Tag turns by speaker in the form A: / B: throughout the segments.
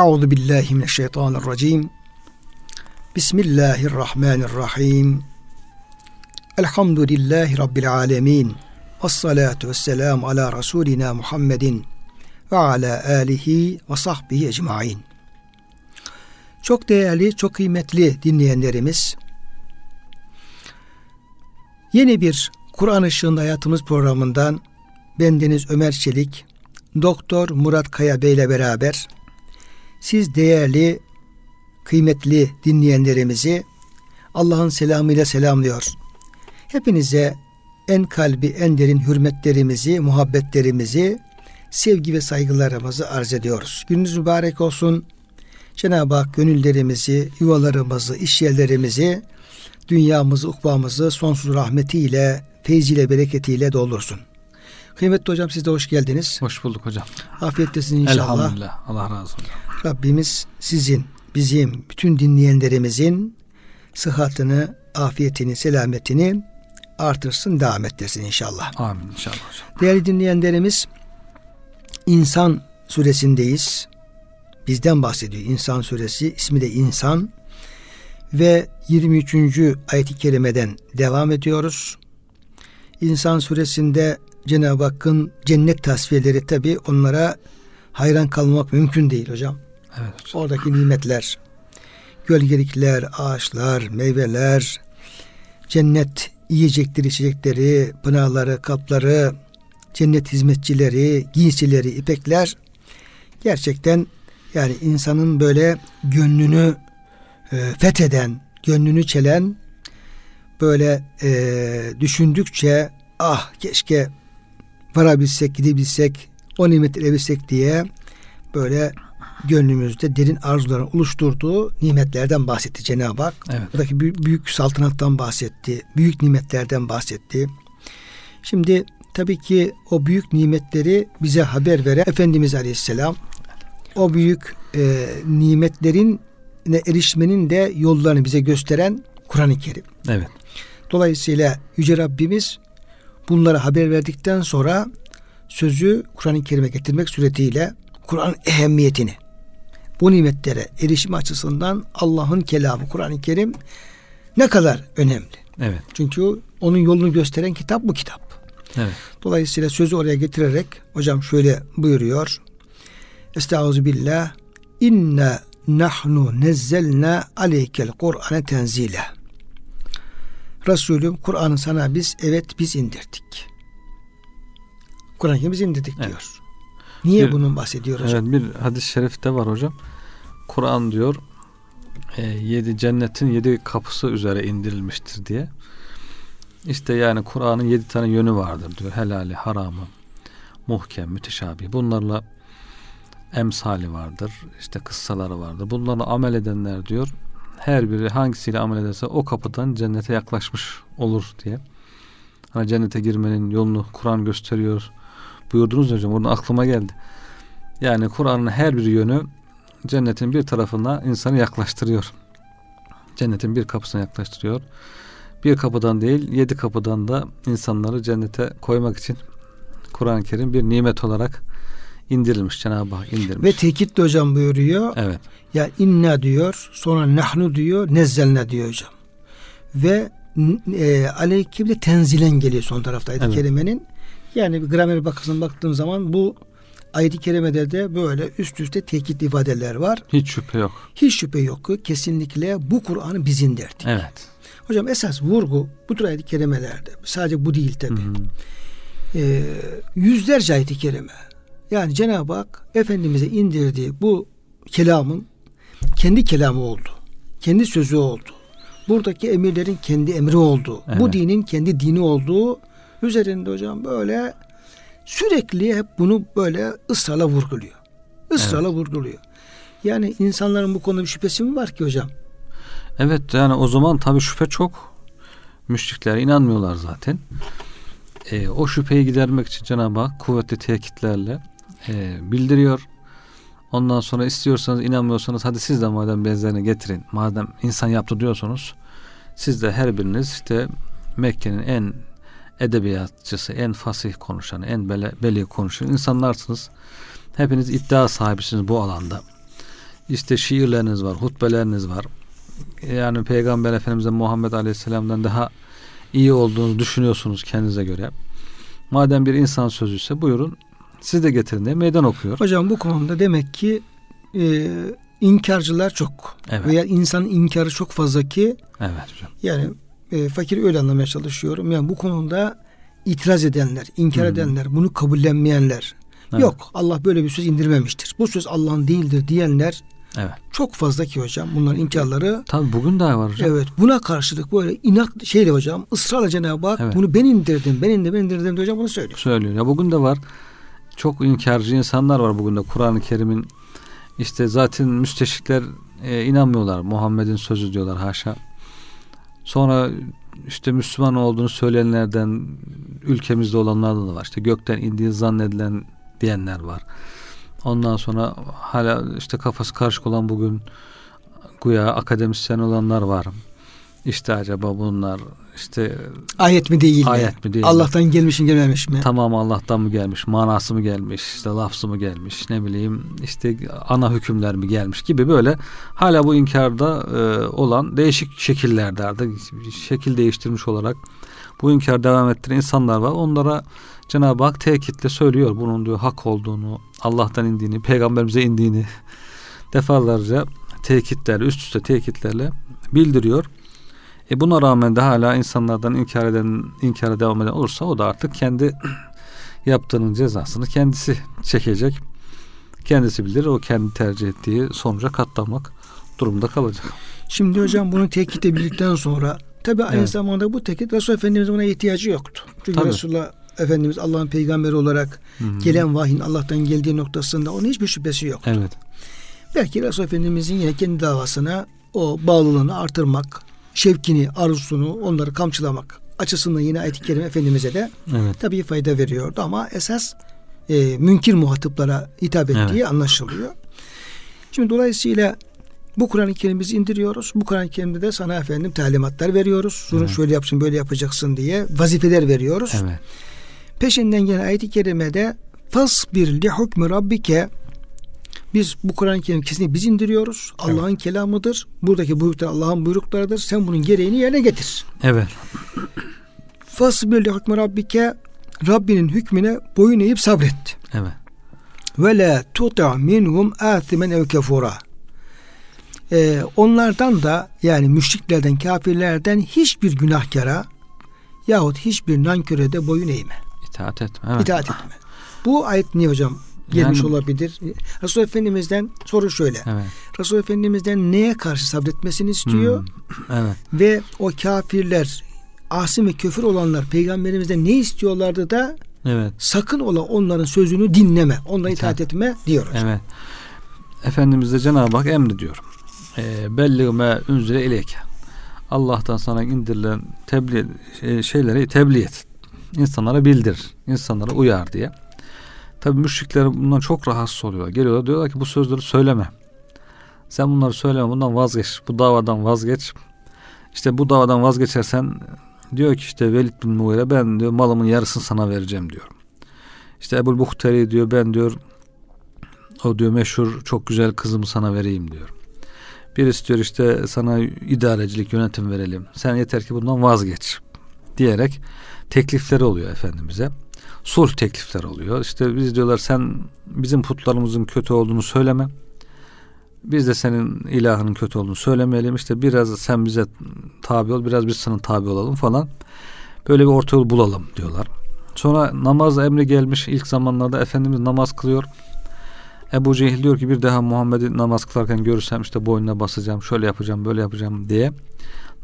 A: Euzu billahi mineşşeytanirracim. Bismillahirrahmanirrahim. Elhamdülillahi rabbil alamin. Ves salatu vesselam ala rasulina Muhammedin ve ala alihi ve sahbihi ecmaîn. Çok değerli, çok kıymetli dinleyenlerimiz, yeni bir Kur'an Işığında Hayatımız programından bendeniz Ömer Çelik, Doktor Murat Kaya Bey ile beraber siz değerli, kıymetli dinleyenlerimizi Allah'ın selamıyla selamlıyor. Hepinize en kalbi, en derin hürmetlerimizi, muhabbetlerimizi, sevgi ve saygılarımızı arz ediyoruz. Gününüz mübarek olsun. Cenab-ı Hak gönüllerimizi, yuvalarımızı, iş yerlerimizi, dünyamızı, ukbamızı sonsuz rahmetiyle, feyziyle, bereketiyle doldursun. Kıymetli hocam siz de hoş geldiniz.
B: Hoş bulduk hocam.
A: Afiyettesiniz inşallah.
B: Elhamdülillah. Allah razı olsun.
A: Rabbimiz sizin, bizim, bütün dinleyenlerimizin sıhhatini, afiyetini, selametini artırsın, devam ettirsin inşallah.
B: Amin inşallah.
A: Değerli dinleyenlerimiz, İnsan suresindeyiz. Bizden bahsediyor İnsan suresi. ismi de İnsan. Ve 23. ayet-i kerimeden devam ediyoruz. İnsan suresinde Cenab-ı Hakk'ın cennet tasfiyeleri tabi onlara hayran kalmak mümkün değil hocam.
B: Evet.
A: Oradaki nimetler, gölgelikler, ağaçlar, meyveler, cennet yiyecekleri, içecekleri, pınarları, kapları, cennet hizmetçileri, giysileri, ipekler gerçekten yani insanın böyle gönlünü e, fetheden, gönlünü çelen böyle e, düşündükçe ah keşke varabilsek, gidebilsek, o nimetleri edebilsek diye böyle gönlümüzde derin arzuların oluşturduğu nimetlerden bahsetti Cenab-ı Hak.
B: Evet.
A: Buradaki büyük, büyük saltanattan bahsetti, büyük nimetlerden bahsetti. Şimdi tabii ki o büyük nimetleri bize haber veren Efendimiz Aleyhisselam o büyük e, nimetlerin erişmenin de yollarını bize gösteren Kur'an-ı Kerim.
B: Evet.
A: Dolayısıyla Yüce Rabbimiz bunlara haber verdikten sonra sözü Kur'an-ı Kerim'e getirmek suretiyle Kur'an ehemmiyetini bu nimetlere erişim açısından Allah'ın kelamı Kur'an-ı Kerim ne kadar önemli.
B: Evet.
A: Çünkü onun yolunu gösteren kitap bu kitap.
B: Evet.
A: Dolayısıyla sözü oraya getirerek hocam şöyle buyuruyor. Estaizu billah inna nahnu nezzelna aleykel Kur'ane tenzile. Resulüm Kur'an'ı sana biz evet biz indirdik. Kur'an'ı biz indirdik
B: Evet.
A: diyor. Niye
B: Bir-
A: bunun bahsediyor hocam?
B: Evet bir hadis-i şerifte var hocam. Kur'an diyor e, yedi cennetin yedi kapısı üzere indirilmiştir diye. İşte yani Kur'an'ın yedi tane yönü vardır diyor. Helali, haramı, muhkem, müteşabih. Bunlarla emsali vardır. işte kıssaları vardır. Bunlarla amel edenler diyor. Her biri hangisiyle amel ederse o kapıdan cennete yaklaşmış olur diye. Hani cennete girmenin yolunu Kur'an gösteriyor. Buyurdunuz hocam. Oradan aklıma geldi. Yani Kur'an'ın her bir yönü cennetin bir tarafına insanı yaklaştırıyor. Cennetin bir kapısına yaklaştırıyor. Bir kapıdan değil yedi kapıdan da insanları cennete koymak için Kur'an-ı Kerim bir nimet olarak indirilmiş. Cenab-ı Hak indirmiş.
A: Ve tekit de hocam buyuruyor.
B: evet.
A: Ya inna diyor, sonra nahnu diyor, nezzelne diyor hocam. Ve e, aleyküm de tenzilen geliyor son tarafta ayet-i
B: Evet.
A: kerimenin. Yani bir gramer bakısına baktığım zaman bu ayet-i kerimede de böyle üst üste tekit ifadeler var.
B: Hiç şüphe yok.
A: Hiç şüphe yok ki kesinlikle bu Kur'an'ı biz indirdik.
B: Evet.
A: Hocam esas vurgu bu tür ayet-i kerimelerde sadece bu değil tabi. Ee, yüzlerce ayet-i kerime. Yani Cenab-ı Hak Efendimiz'e indirdiği bu kelamın kendi kelamı oldu. Kendi sözü oldu. Buradaki emirlerin kendi emri oldu. Bu
B: Evet.
A: dinin kendi dini olduğu üzerinde hocam böyle sürekli hep bunu böyle ısrarla vurguluyor. Israrla vurguluyor. Yani insanların bu konuda bir şüphesi mi var ki hocam?
B: Evet yani o zaman tabii şüphe çok. Müşrikler inanmıyorlar zaten. E, o şüpheyi gidermek için Cenab-ı Hak kuvvetli tekitlerle e, bildiriyor. Ondan sonra istiyorsanız inanmıyorsanız hadi siz de madem benzerini getirin. Madem insan yaptı diyorsunuz siz de her biriniz işte Mekke'nin en edebiyatçısı, en fasih konuşanı, en bele, beli konuşan insanlarsınız. Hepiniz iddia sahibisiniz bu alanda. işte şiirleriniz var, hutbeleriniz var. Yani Peygamber Efendimiz Muhammed Aleyhisselam'dan daha iyi olduğunu düşünüyorsunuz kendinize göre. Madem bir insan sözü ise buyurun siz de getirin diye meydan okuyor.
A: Hocam bu konuda demek ki e, inkarcılar çok. Evet. Veya insanın inkarı çok fazla ki
B: Evet hocam.
A: Yani e, fakir öyle anlamaya çalışıyorum. Yani bu konuda itiraz edenler, inkar hmm. edenler, bunu kabullenmeyenler, evet. yok Allah böyle bir söz indirmemiştir. Bu söz Allah'ın değildir diyenler
B: Evet.
A: Çok fazla ki hocam bunların inkarları.
B: Tabii bugün daha var hocam.
A: Evet. Buna karşılık böyle inat şeyle hocam ısrarla Cenab-ı Hak evet. bunu ben indirdim, ben indirdim, ben indirdim hocam bunu söylüyor.
B: Söylüyor. Ya bugün de var. Çok inkarcı insanlar var bugün de Kur'an-ı Kerim'in işte zaten müsteşikler e, inanmıyorlar. Muhammed'in sözü diyorlar haşa. Sonra işte Müslüman olduğunu söyleyenlerden ülkemizde olanlardan da var. İşte gökten indiği zannedilen diyenler var. Ondan sonra hala işte kafası karışık olan bugün güya akademisyen olanlar var. İşte acaba bunlar işte
A: ayet mi değil
B: ayet mi? mi değil
A: Allah'tan mi? gelmiş mi gelmemiş mi?
B: Tamam Allah'tan mı gelmiş? Manası mı gelmiş? işte lafzı mı gelmiş? Ne bileyim işte ana hükümler mi gelmiş gibi böyle hala bu inkarda e, olan değişik şekillerde artık şekil değiştirmiş olarak bu inkar devam ettiren insanlar var. Onlara Cenab-ı Hak tekitle söylüyor bunun diyor hak olduğunu, Allah'tan indiğini, peygamberimize indiğini defalarca tekitler, üst üste tekitlerle bildiriyor. E buna rağmen de hala insanlardan inkar eden, inkara devam eden olursa o da artık kendi yaptığının cezasını kendisi çekecek. Kendisi bilir o kendi tercih ettiği sonuca katlanmak durumda kalacak.
A: Şimdi hocam bunu tekit edildikten sonra tabi aynı evet. zamanda bu tekit Resul Efendimiz'in buna ihtiyacı yoktu. Çünkü tabii. Resulullah Efendimiz Allah'ın peygamberi olarak Hı-hı. gelen vahyin Allah'tan geldiği noktasında onun hiçbir şüphesi yoktu.
B: Evet.
A: Belki Resul Efendimizin yine kendi davasına o bağlılığını artırmak, şevkini, arzusunu onları kamçılamak açısından yine ayet-i kerime Efendimiz'e de evet. tabii fayda veriyordu ama esas e, münkir muhataplara hitap ettiği evet. anlaşılıyor. Şimdi dolayısıyla bu Kur'an-ı Kerim'i indiriyoruz. Bu Kur'an-ı Kerim'de de sana efendim talimatlar veriyoruz. Şunu evet. şöyle yapsın böyle yapacaksın diye vazifeler veriyoruz.
B: Evet.
A: Peşinden gelen ayet-i kerimede fasbir li hukmi rabbike biz bu Kur'an-ı Kerim kesinlikle biz indiriyoruz. Allah'ın evet. kelamıdır. Buradaki buyruklar Allah'ın buyruklarıdır. Sen bunun gereğini yerine getir.
B: Evet.
A: Fasbir li hukmi rabbike Rabbinin hükmüne boyun eğip sabret.
B: Evet.
A: Ve la tuta minhum athimen ev kefura. Ee, onlardan da yani müşriklerden, kafirlerden hiçbir günahkara yahut hiçbir nanköre de boyun eğme.
B: İtaat etme. Evet.
A: İtaat etme. Bu ayet niye hocam gelmiş yani, olabilir? Resul Efendimiz'den soru şöyle.
B: Evet.
A: Resul Efendimiz'den neye karşı sabretmesini istiyor?
B: Hmm, evet.
A: Ve o kafirler, asim ve küfür olanlar peygamberimizden ne istiyorlardı da
B: Evet.
A: Sakın ola onların sözünü dinleme. Onlara itaat, etme diyor.
B: Hocam. Evet. Efendimiz de Cenab-ı Hak emrediyor. E, Belli me unzile ileyke. Allah'tan sana indirilen tebliğ şey, şeyleri tebliğ et insanlara bildir, insanlara uyar diye. Tabi müşrikler bundan çok rahatsız oluyorlar. Geliyorlar diyorlar ki bu sözleri söyleme. Sen bunları söyleme bundan vazgeç. Bu davadan vazgeç. İşte bu davadan vazgeçersen diyor ki işte Velid bin Mughire ben diyor malımın yarısını sana vereceğim diyor. İşte Ebul Buhteri diyor ben diyor o diyor meşhur çok güzel kızımı sana vereyim diyor. Birisi diyor işte sana idarecilik yönetim verelim. Sen yeter ki bundan vazgeç diyerek teklifleri oluyor Efendimiz'e. Sulh teklifler oluyor. İşte biz diyorlar sen bizim putlarımızın kötü olduğunu söyleme. Biz de senin ilahının kötü olduğunu söylemeyelim. İşte biraz sen bize tabi ol, biraz biz sana tabi olalım falan. Böyle bir orta yol bulalım diyorlar. Sonra namaz emri gelmiş. ilk zamanlarda Efendimiz namaz kılıyor. Ebu Cehil diyor ki bir daha Muhammed'i namaz kılarken görürsem işte boynuna basacağım, şöyle yapacağım, böyle yapacağım diye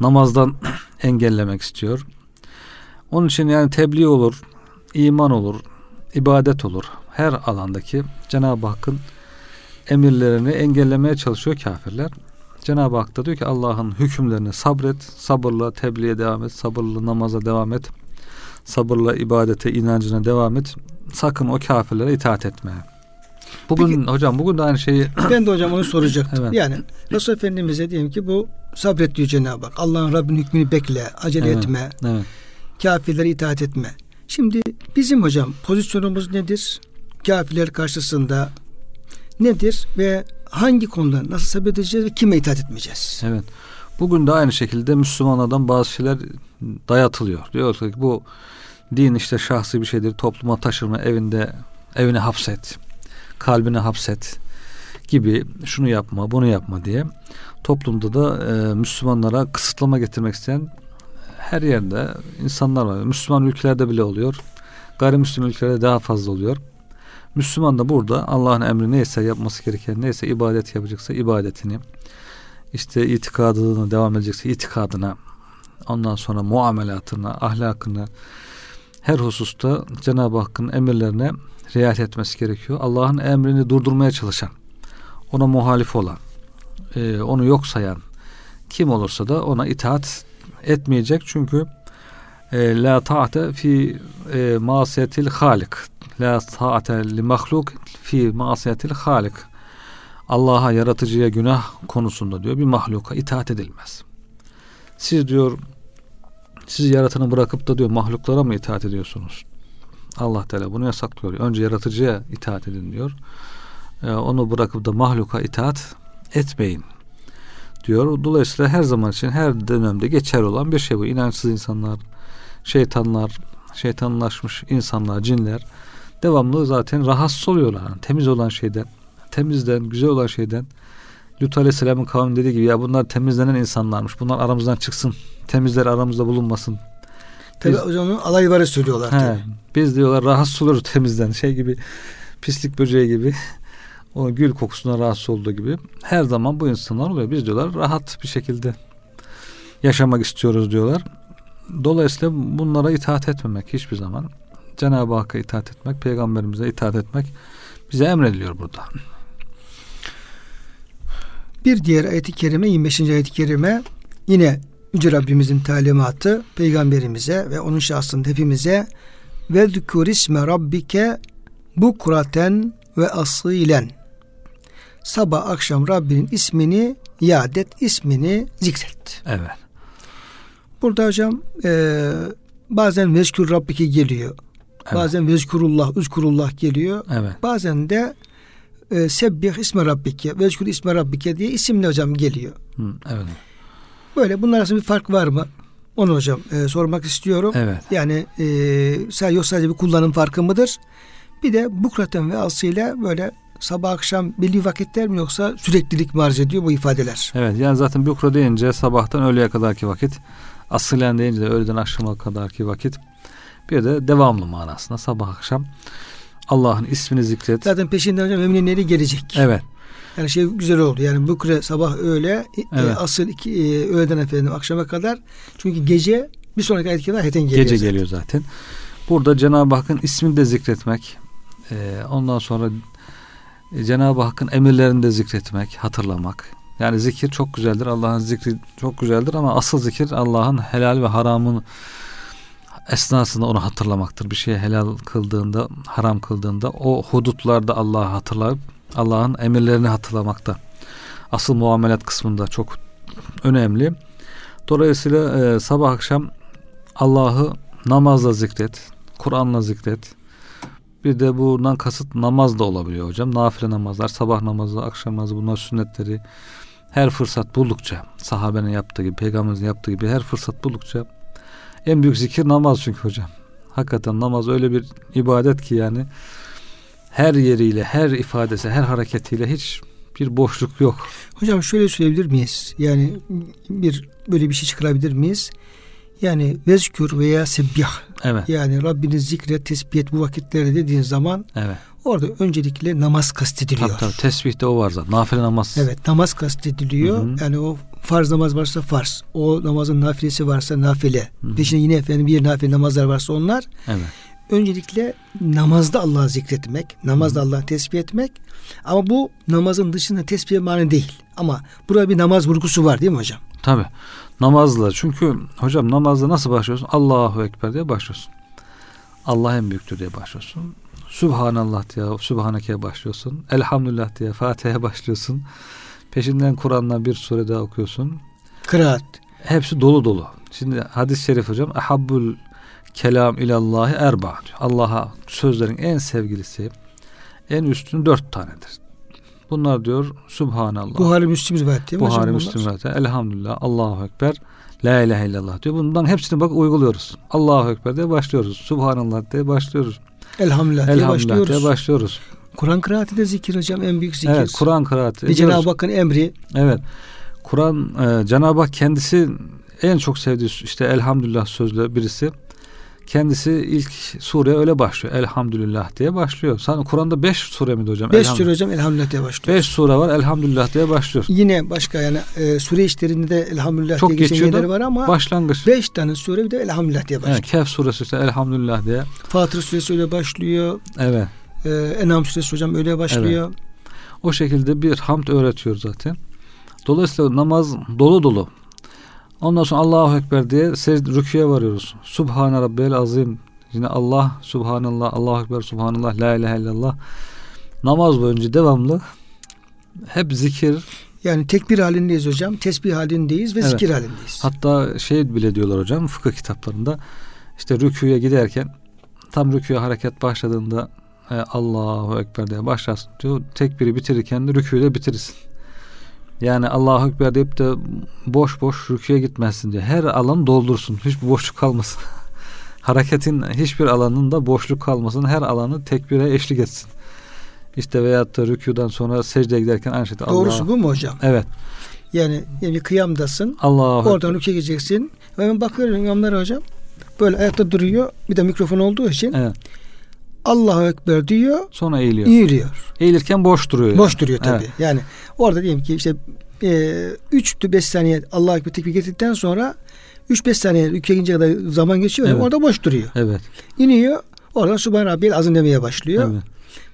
B: namazdan engellemek istiyor. Onun için yani tebliğ olur, iman olur, ibadet olur. Her alandaki Cenab-ı Hakk'ın emirlerini engellemeye çalışıyor kafirler. Cenab-ı Hak da diyor ki Allah'ın hükümlerini sabret, sabırla tebliğe devam et, sabırla namaza devam et, sabırla ibadete, inancına devam et. Sakın o kafirlere itaat etme. Bugün Peki, hocam bugün de aynı şeyi
A: ben de hocam onu soracaktım. evet. Yani Resul Efendimiz'e diyelim ki bu sabret diyor Cenab-ı Hak. Allah'ın Rabbin hükmünü bekle, acele
B: evet,
A: etme.
B: Evet
A: kafirlere itaat etme. Şimdi bizim hocam pozisyonumuz nedir? Kafirler karşısında nedir ve hangi konuda nasıl sabredeceğiz ve kime itaat etmeyeceğiz?
B: Evet. Bugün de aynı şekilde Müslümanlardan bazı şeyler dayatılıyor. Diyor ki bu din işte şahsi bir şeydir. Topluma taşırma, evinde evine hapset, kalbine hapset gibi şunu yapma, bunu yapma diye toplumda da e, Müslümanlara kısıtlama getirmek isteyen her yerde insanlar var. Müslüman ülkelerde bile oluyor. Gayrimüslim ülkelerde daha fazla oluyor. Müslüman da burada Allah'ın emri neyse yapması gereken neyse ibadet yapacaksa ibadetini işte itikadını devam edecekse itikadına ondan sonra muamelatına ahlakını her hususta Cenab-ı Hakk'ın emirlerine riayet etmesi gerekiyor. Allah'ın emrini durdurmaya çalışan ona muhalif olan e, onu yok sayan kim olursa da ona itaat etmeyecek çünkü e, la ta'ate fi e, masiyetil halik la ta'ate li mahluk fi masiyetil halik Allah'a yaratıcıya günah konusunda diyor bir mahluka itaat edilmez. Siz diyor siz yaratanı bırakıp da diyor mahluklara mı itaat ediyorsunuz? Allah Teala bunu yasaklıyor. Önce yaratıcıya itaat edin diyor. Ee, onu bırakıp da mahluka itaat etmeyin diyor. Dolayısıyla her zaman için her dönemde geçer olan bir şey bu. İnançsız insanlar, şeytanlar, şeytanlaşmış insanlar, cinler devamlı zaten rahatsız oluyorlar. Yani temiz olan şeyden, temizden, güzel olan şeyden. Lut Aleyhisselam'ın kavmi dediği gibi ya bunlar temizlenen insanlarmış. Bunlar aramızdan çıksın. Temizler aramızda bulunmasın.
A: Tabi o zaman alayları söylüyorlar.
B: He, biz diyorlar rahatsız oluruz temizden. Şey gibi pislik böceği gibi o gül kokusuna rahatsız olduğu gibi her zaman bu insanlar oluyor. Biz diyorlar rahat bir şekilde yaşamak istiyoruz diyorlar. Dolayısıyla bunlara itaat etmemek hiçbir zaman Cenab-ı Hakk'a itaat etmek, peygamberimize itaat etmek bize emrediliyor burada.
A: Bir diğer ayet-i kerime 25. ayet-i kerime yine Yüce Rabbimizin talimatı peygamberimize ve onun şahsında hepimize ve zikrisme rabbike bukraten ve asılen sabah akşam Rabbinin ismini yad et, ismini zikret.
B: Evet.
A: Burada hocam e, bazen vezkür Rabbiki geliyor. Evet. Bazen vezkurullah, üzkurullah geliyor.
B: Evet.
A: Bazen de e, sebbih isme rabbike, vezkür isme rabbike diye isimli hocam geliyor.
B: Hı, evet.
A: Böyle bunlar arasında bir fark var mı? Onu hocam e, sormak istiyorum.
B: Evet.
A: Yani e, sadece, yok sadece bir kullanım farkı mıdır? Bir de bukraten ve asıyla böyle sabah akşam belli vakitler mi yoksa süreklilik mi arz ediyor bu ifadeler?
B: Evet yani zaten bukra deyince sabahtan öğleye kadarki vakit. Asılen deyince de öğleden akşama kadarki vakit. Bir de devamlı manasında sabah akşam Allah'ın ismini zikret.
A: Zaten peşinden hocam müminleri gelecek.
B: Evet.
A: Yani şey güzel oldu. Yani bukre sabah öğle e, evet. e, asıl iki, e, öğleden efendim akşama kadar. Çünkü gece bir sonraki ayet kadar heten geliyor.
B: Gece zaten. geliyor zaten. Burada Cenab-ı Hakk'ın ismini de zikretmek. E, ondan sonra Cenab-ı Hakk'ın emirlerini de zikretmek, hatırlamak. Yani zikir çok güzeldir. Allah'ın zikri çok güzeldir ama asıl zikir Allah'ın helal ve haramın esnasında onu hatırlamaktır. Bir şeye helal kıldığında, haram kıldığında o hudutlarda Allah'ı hatırlayıp Allah'ın emirlerini hatırlamakta. Asıl muamelat kısmında çok önemli. Dolayısıyla e, sabah akşam Allah'ı namazla zikret, Kur'an'la zikret. Bir de bundan kasıt namaz da olabiliyor hocam. Nafile namazlar, sabah namazı, akşam namazı bunlar sünnetleri. Her fırsat buldukça sahabenin yaptığı gibi, peygamberimizin yaptığı gibi her fırsat buldukça en büyük zikir namaz çünkü hocam. Hakikaten namaz öyle bir ibadet ki yani her yeriyle, her ifadesi, her hareketiyle hiç bir boşluk yok.
A: Hocam şöyle söyleyebilir miyiz? Yani bir böyle bir şey çıkarabilir miyiz? Yani vezkür veya sebbih.
B: Evet.
A: Yani Rabbini zikret, tesbih et bu vakitlerde dediğin zaman
B: evet.
A: orada öncelikle namaz kastediliyor.
B: Tabii tabii tesbihte o var zaten. Nafile namaz.
A: Evet namaz kastediliyor. Hı hı. Yani o farz namaz varsa farz. O namazın nafilesi varsa nafile. Hı Peşine yine efendim bir nafile namazlar varsa onlar.
B: Evet.
A: Öncelikle namazda Allah'ı zikretmek, namazda Allah'ı tesbih etmek. Ama bu namazın dışında tesbih mani değil. Ama burada bir namaz vurgusu var değil mi hocam?
B: Tabi. Namazla. Çünkü hocam namazda nasıl başlıyorsun? Allahu Ekber diye başlıyorsun. Allah en büyüktür diye başlıyorsun. Subhanallah diye, Subhaneke'ye başlıyorsun. Elhamdülillah diye Fatiha'ya başlıyorsun. Peşinden Kur'an'dan bir sure daha okuyorsun.
A: Kıraat.
B: Hepsi dolu dolu. Şimdi hadis-i şerif hocam. Ahabbul kelam ilallahi erba. Allah'a sözlerin en sevgilisi, en üstün dört tanedir. Bunlar diyor Subhanallah.
A: Buhari Müslim rivayet değil mi
B: Buhari
A: hocam
B: Müslim rivayet. Elhamdülillah. Allahu Ekber. La ilahe illallah diyor. Bundan hepsini bak uyguluyoruz. Allahu Ekber diye başlıyoruz. Subhanallah diye başlıyoruz.
A: Elhamdülillah, diye
B: Elhamdülillah
A: başlıyoruz.
B: diye başlıyoruz.
A: Kur'an kıraati de zikir hocam en büyük zikir.
B: Evet Kur'an kıraati.
A: Ve. Cenab-ı Hakk'ın emri.
B: Evet. Kur'an e, Cenab-ı Hak kendisi en çok sevdiği işte elhamdülillah sözlü birisi. Kendisi ilk sureye öyle başlıyor. Elhamdülillah diye başlıyor. Sanırım Kur'an'da beş sure miydi hocam?
A: Beş sure hocam elhamdülillah diye başlıyor.
B: Beş sure var elhamdülillah diye başlıyor.
A: Yine başka yani e, sure işlerinde de elhamdülillah
B: Çok
A: diye geçen yerleri var ama
B: Başlangıç.
A: beş tane sure bir de elhamdülillah diye başlıyor.
B: Evet, Kehf suresi işte elhamdülillah diye.
A: Fatır suresi öyle başlıyor.
B: Evet.
A: E, Enam suresi hocam öyle başlıyor.
B: O şekilde bir hamd öğretiyor zaten. Dolayısıyla namaz dolu dolu. Ondan sonra Allahu Ekber diye secde, rüküye varıyoruz. Subhane Rabbel Azim. Yine Allah, Subhanallah, Allahu Ekber, Subhanallah, La ilahe illallah. Namaz boyunca devamlı hep zikir.
A: Yani tekbir halindeyiz hocam. Tesbih halindeyiz ve
B: Evet.
A: zikir halindeyiz.
B: Hatta şey bile diyorlar hocam fıkıh kitaplarında. işte rüküye giderken tam rüküye hareket başladığında e, Allahu Ekber diye başlasın diyor. Tekbiri bitirirken de rüküyü de bitirirsin. Yani Allahu Ekber deyip de boş boş rüküye gitmezsin diye. Her alan doldursun. Hiçbir boşluk kalmasın. Hareketin hiçbir alanında boşluk kalmasın. Her alanı tekbire eşlik etsin. İşte veyahut da rüküden sonra secdeye giderken aynı şekilde
A: Doğrusu
B: Allah.
A: bu mu hocam?
B: Evet.
A: Yani, yani kıyamdasın.
B: Allahu
A: Oradan rüküye gideceksin. Ve ben bakıyorum imamlara hocam. Böyle ayakta duruyor. Bir de mikrofon olduğu için
B: Evet.
A: Allahu Ekber diyor.
B: Sonra eğiliyor.
A: Eğiliyor.
B: Eğilirken boş duruyor. yani.
A: Boş duruyor tabii.
B: Evet.
A: Yani orada diyelim ki işte 3 5 saniye Allahu Ekber tekbir getirdikten sonra 3-5 saniye rüküye gidince kadar zaman geçiyor.
B: Evet.
A: Orada boş duruyor.
B: Evet.
A: İniyor. Oradan Subhan Rabbiyel Azim demeye başlıyor.
B: evet.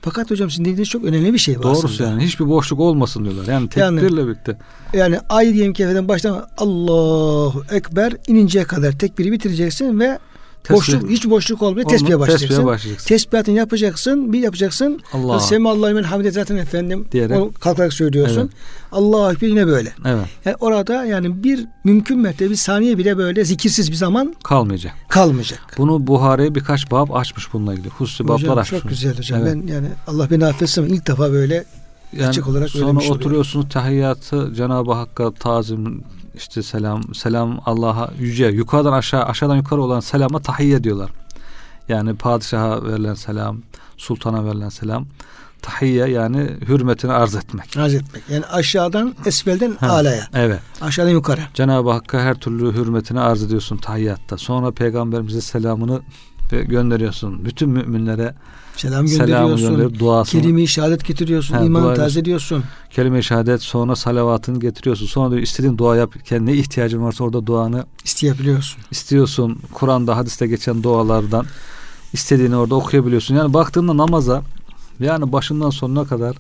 A: Fakat hocam sizin dediğiniz çok önemli bir şey var
B: Doğrusu
A: aslında.
B: yani hiçbir boşluk olmasın diyorlar. Yani
A: Yani-
B: tekbirle birlikte.
A: Yani ay diyelim ki efendim baştan Allahu Ekber ininceye kadar tekbiri bitireceksin ve boşluk hiç boşluk olmuyor.
B: Olma-
A: Tesbihe başlayacaksın.
B: Tesbihe başlayacaksın.
A: Tesbihatını yapacaksın, bir yapacaksın.
B: Allah.
A: Semi Allahü men hamide zaten efendim.
B: Diyerek.
A: Onu kalkarak söylüyorsun.
B: Evet.
A: Allahu Ekber yine böyle.
B: Evet.
A: Yani orada yani bir mümkün mertebe bir saniye bile böyle zikirsiz bir zaman
B: Kalmayacak.
A: kalmayacak.
B: Bunu Buhari birkaç bab açmış bununla ilgili. Hususi bablar açmış.
A: çok güzel hocam.
B: Evet.
A: Ben yani Allah beni affetsin ilk defa böyle
B: Yani
A: açık olarak
B: sonra oturuyorsunuz tahiyyatı Cenab-ı Hakk'a tazim işte selam selam Allah'a yüce yukarıdan aşağı aşağıdan yukarı olan selama tahiyye diyorlar. Yani padişaha verilen selam, sultana verilen selam. Tahiyye yani hürmetini arz etmek.
A: arz etmek. Yani aşağıdan esfelden
B: Ha.
A: alaya.
B: Evet.
A: Aşağıdan yukarı.
B: Cenab-ı Hakk'a her türlü hürmetini arz ediyorsun tahiyyatta. Sonra peygamberimize selamını gönderiyorsun. Bütün müminlere
A: Selam gönderiyorsun.
B: gönderip duasını
A: Kelime-i şehadet getiriyorsun.
B: Ha,
A: iman
B: dua
A: tazeliyorsun.
B: kelime-i şehadet sonra salavatını getiriyorsun. Sonra diyor istediğin dua yap. Kendine ihtiyacın varsa orada duanı
A: isteyebiliyorsun.
B: istiyorsun. Kur'an'da hadiste geçen dualardan istediğini orada okuyabiliyorsun. Yani baktığında namaza yani başından sonuna kadar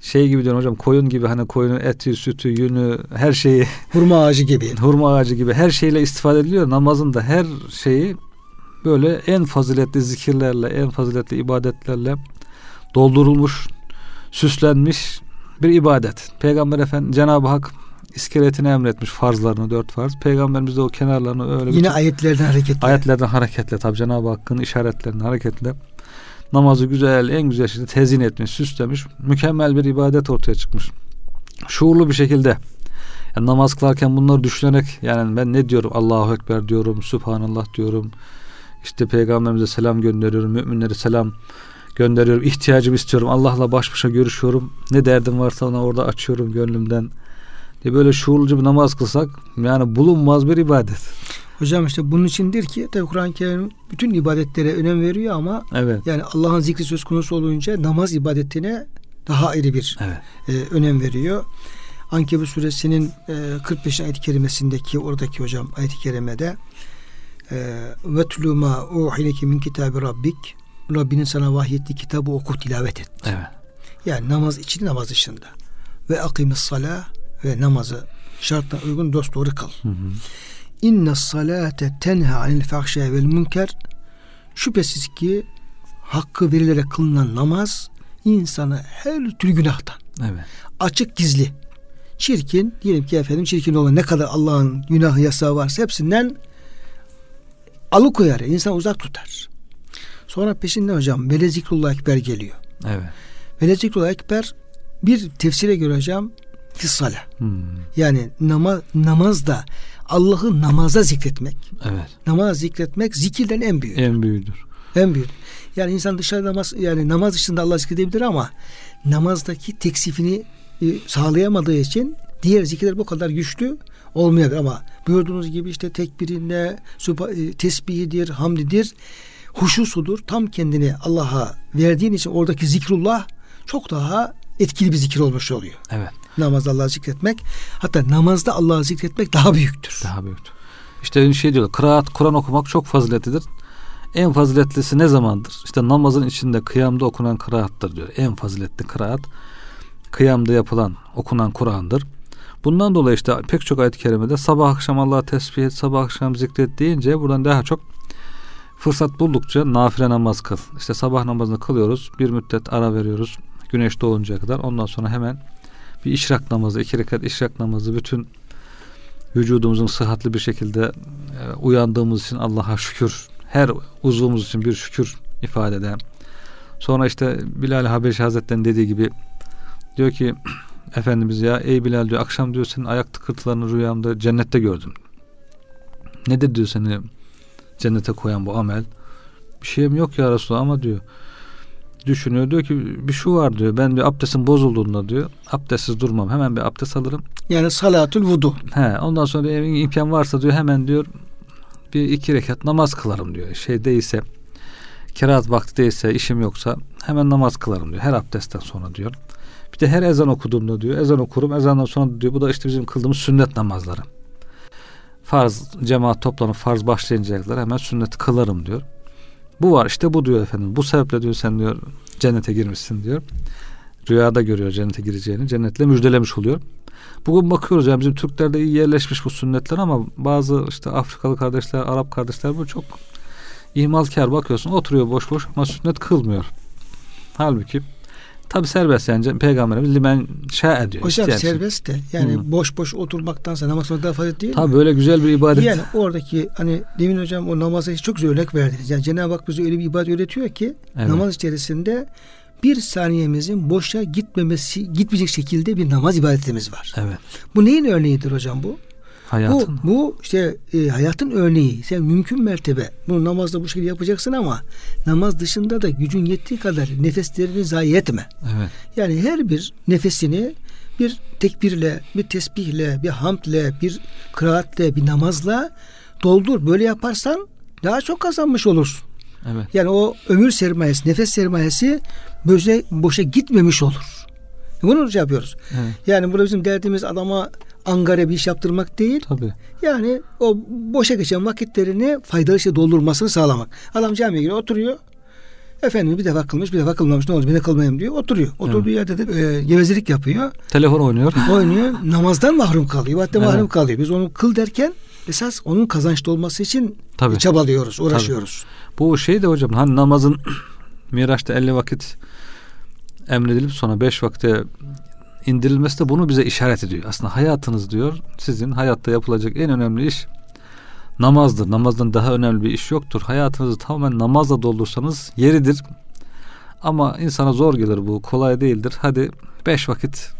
B: şey gibi diyorum hocam koyun gibi hani koyunun eti, sütü, yünü her şeyi
A: Hurma ağacı gibi.
B: hurma ağacı gibi her şeyle istifade ediliyor. Namazın da her şeyi böyle en faziletli zikirlerle, en faziletli ibadetlerle doldurulmuş, süslenmiş bir ibadet. Peygamber Efendi Cenab-ı Hak iskeletini emretmiş farzlarını dört farz. Peygamberimiz de o kenarlarını öyle
A: Yine ayetlerden hareketle.
B: ayetlerden hareketle tabi Cenab-ı Hakk'ın işaretlerinden hareketle namazı güzel en güzel şekilde tezin etmiş, süslemiş. Mükemmel bir ibadet ortaya çıkmış. Şuurlu bir şekilde yani namaz kılarken bunları düşünerek yani ben ne diyorum Allahu Ekber diyorum, Subhanallah diyorum. İşte peygamberimize selam gönderiyorum, müminlere selam gönderiyorum. ihtiyacımı istiyorum. Allah'la baş başa görüşüyorum. Ne derdim varsa ona orada açıyorum gönlümden. diye böyle şuurluca bir namaz kılsak yani bulunmaz bir ibadet.
A: Hocam işte bunun içindir ki tabi Kur'an-ı Kerim bütün ibadetlere önem veriyor ama
B: Evet.
A: yani Allah'ın zikri söz konusu olunca namaz ibadetine daha ayrı bir
B: Evet.
A: e, önem veriyor. Ankebut suresinin e, 45 ayet-i kerimesindeki oradaki hocam ayet-i kerimede vetlu ma uhileki min kitabi rabbik Rabbinin sana vahyettiği kitabı oku tilavet et.
B: Evet.
A: Yani namaz için namaz dışında. Ve akimis salah ve namazı şartına uygun dosdoğru kıl.
B: Hı hı.
A: İnne salate tenha anil fahşe vel münker şüphesiz ki hakkı verilerek kılınan namaz insanı her türlü günahtan
B: Evet.
A: açık gizli çirkin diyelim ki efendim çirkin olan ne kadar Allah'ın günahı yasağı varsa hepsinden alıkoyar insan uzak tutar. Sonra peşinden hocam vele zikrullah ekber geliyor.
B: Evet.
A: Vele zikrullah ekber Bir tefsire göre hocam fissale.
B: Hmm.
A: Yani nama, namazda Allah'ı namaza zikretmek.
B: Evet.
A: Namaz zikretmek zikirden en büyük.
B: En büyüğüdür.
A: En büyük. Yani insan dışarıda namaz yani namaz dışında Allah zikredebilir ama namazdaki teksifini e, sağlayamadığı için diğer zikirler bu kadar güçlü olmayabilir ama buyurduğunuz gibi işte tekbirinde e, tesbihidir, hamdidir, huşusudur. Tam kendini Allah'a verdiğin için oradaki zikrullah çok daha etkili bir zikir olmuş oluyor.
B: Evet.
A: Namazda Allah'ı zikretmek hatta namazda Allah'ı zikretmek daha büyüktür.
B: Daha büyüktür. İşte şey diyor kıraat, Kur'an okumak çok faziletlidir. En faziletlisi ne zamandır? İşte namazın içinde kıyamda okunan kıraattır diyor. En faziletli kıraat kıyamda yapılan okunan Kur'an'dır. Bundan dolayı işte pek çok ayet-i kerimede sabah akşam Allah'a tesbih et, sabah akşam zikret deyince buradan daha çok fırsat buldukça nafile namaz kıl. İşte sabah namazını kılıyoruz. Bir müddet ara veriyoruz. Güneş doğuncaya kadar. Ondan sonra hemen bir işrak namazı, iki rekat işrak namazı bütün vücudumuzun sıhhatli bir şekilde e, uyandığımız için Allah'a şükür. Her uzvumuz için bir şükür ifade eden. Sonra işte Bilal Habeşi Hazretleri'nin dediği gibi diyor ki Efendimiz ya ey Bilal diyor akşam diyor senin ayak tıkırtılarını rüyamda cennette gördüm. Nedir diyor seni cennete koyan bu amel? Bir şeyim yok ya Resulallah ama diyor düşünüyor. Diyor ki bir şu var diyor. Ben diyor abdestin bozulduğunda diyor. Abdestsiz durmam. Hemen bir abdest alırım.
A: Yani salatül vudu.
B: He, ondan sonra diyor, imkan varsa diyor hemen diyor bir iki rekat namaz kılarım diyor. Şey değilse kiraat vakti değilse işim yoksa hemen namaz kılarım diyor. Her abdestten sonra diyor. Bir de her ezan okuduğumda diyor. Ezan okurum. Ezandan sonra diyor. Bu da işte bizim kıldığımız sünnet namazları. Farz cemaat toplanıp farz başlayıncaya kadar hemen sünneti kılarım diyor. Bu var işte bu diyor efendim. Bu sebeple diyor sen diyor cennete girmişsin diyor. Rüyada görüyor cennete gireceğini. Cennetle müjdelemiş oluyor. Bugün bakıyoruz yani bizim Türklerde iyi yerleşmiş bu sünnetler ama bazı işte Afrikalı kardeşler, Arap kardeşler bu çok ihmalkar bakıyorsun oturuyor boş boş ama sünnet kılmıyor. Halbuki Tabi serbest yani peygamberimiz limen şa ediyor.
A: Hocam isteyen serbest de yani Hı. boş boş oturmaktansa namaz kılmak daha fazla değil
B: Tabi böyle güzel bir ibadet.
A: Yani oradaki hani demin hocam o namaza çok güzel örnek verdiniz. Yani Cenab-ı Hak bize öyle bir ibadet öğretiyor ki evet. namaz içerisinde bir saniyemizin boşa gitmemesi gitmeyecek şekilde bir namaz ibadetimiz var.
B: Evet.
A: Bu neyin örneğidir hocam bu?
B: Hayatın.
A: Bu, bu işte e, hayatın örneği. Sen mümkün mertebe bunu namazda bu şekilde yapacaksın ama namaz dışında da gücün yettiği kadar nefeslerini zayi etme.
B: Evet.
A: Yani her bir nefesini bir tekbirle, bir tesbihle, bir hamdle, bir kıraatle, bir namazla doldur. Böyle yaparsan daha çok kazanmış olursun.
B: Evet.
A: Yani o ömür sermayesi, nefes sermayesi böyle boşa gitmemiş olur. Bunu şey yapıyoruz. Evet. Yani burada bizim derdimiz adama angare bir iş yaptırmak değil.
B: Tabii.
A: Yani o boşa geçen vakitlerini faydalı şey doldurmasını sağlamak. Adam camiye giriyor oturuyor. Efendim bir defa kılmış bir defa kılmamış ne oldu bir de kılmayayım diyor oturuyor. Oturduğu evet. yerde de e, gevezelik yapıyor.
B: Telefon oynuyor.
A: Oynuyor. Namazdan mahrum kalıyor. Hatta evet. mahrum kalıyor. Biz onu kıl derken esas onun kazançlı olması için Tabii. çabalıyoruz, uğraşıyoruz.
B: Tabii. Bu şey de hocam hani namazın Miraç'ta 50 vakit emredilip sonra 5 vakte indirilmesi de bunu bize işaret ediyor. Aslında hayatınız diyor sizin hayatta yapılacak en önemli iş namazdır. Namazdan daha önemli bir iş yoktur. Hayatınızı tamamen namazla doldursanız yeridir. Ama insana zor gelir bu. Kolay değildir. Hadi beş vakit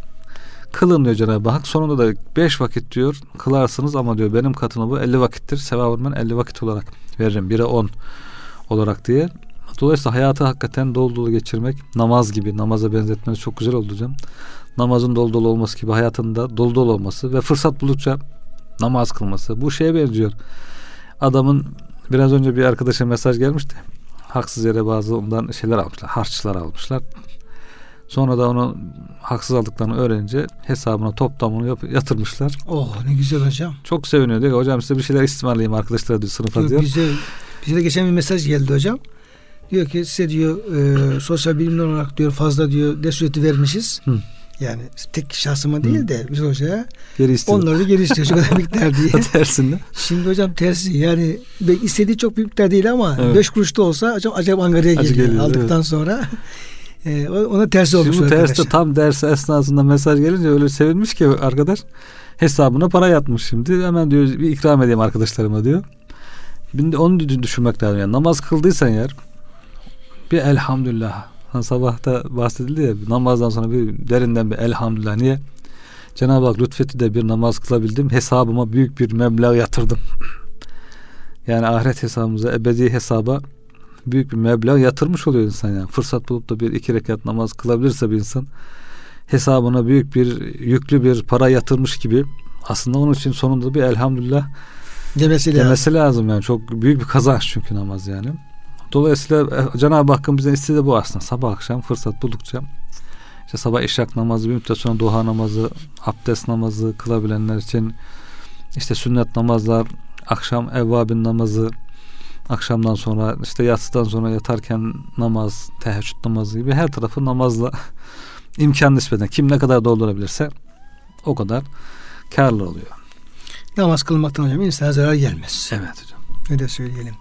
B: kılın diyor Cenab-ı Hak. Sonunda da beş vakit diyor kılarsınız ama diyor benim katına bu elli vakittir. Sevabını ben elli vakit olarak veririm. Bire on olarak diye. Dolayısıyla hayatı hakikaten dolu dolu geçirmek namaz gibi namaza benzetmeniz çok güzel oldu hocam namazın dolu dolu olması gibi hayatında dolu dolu olması ve fırsat buldukça namaz kılması. Bu şeye benziyor. Adamın biraz önce bir arkadaşa mesaj gelmişti. Haksız yere bazı ondan şeyler almışlar. Harçlar almışlar. Sonra da onu haksız aldıklarını öğrenince hesabına toplamını yap, yatırmışlar.
A: Oh ne güzel hocam.
B: Çok seviniyor diyor hocam size bir şeyler istismarlayayım arkadaşlar diyor sınıfa diyor.
A: Bize, bize de geçen bir mesaj geldi hocam. Diyor ki size diyor e, sosyal bilimler olarak diyor fazla diyor ders ücreti vermişiz. Hı. Yani tek şahsıma değil de biz hocaya geri istiyor. onları da geri istiyor şu kadar miktar diye.
B: Tersinde.
A: Şimdi hocam tersi yani istediği çok büyük miktar değil ama 5 evet. kuruş da olsa hocam acayip Ankara'ya geliyor, geliyor aldıktan evet. sonra. E, ona tersi olmuş
B: Şimdi terste tam ders esnasında mesaj gelince öyle sevinmiş ki arkadaş hesabına para yatmış şimdi. Hemen diyor bir ikram edeyim arkadaşlarıma diyor. Şimdi onu düşünmek lazım. Yani namaz kıldıysan yer bir elhamdülillah Hani sabahta bahsedildi ya namazdan sonra bir derinden bir elhamdülillah. Niye? Cenab-ı Hak lütfetti de bir namaz kılabildim. Hesabıma büyük bir meblağ yatırdım. yani ahiret hesabımıza, ebedi hesaba büyük bir meblağ yatırmış oluyor insan yani. Fırsat bulup da bir iki rekat namaz kılabilirse bir insan hesabına büyük bir yüklü bir para yatırmış gibi aslında onun için sonunda bir elhamdülillah
A: demesi,
B: demesi lazım. lazım yani çok büyük bir kazanç çünkü namaz yani. Dolayısıyla e, Cenab-ı Hakk'ın bize istediği bu aslında. Sabah akşam fırsat buldukça işte sabah işrak namazı, bir müddet sonra duha namazı, abdest namazı kılabilenler için işte sünnet namazlar, akşam evvabin namazı, akşamdan sonra işte yatsıdan sonra yatarken namaz, teheccüd namazı gibi her tarafı namazla imkan nispeten kim ne kadar doldurabilirse o kadar karlı oluyor.
A: Namaz kılmaktan hocam insana zarar gelmez.
B: Evet hocam.
A: Öyle söyleyelim.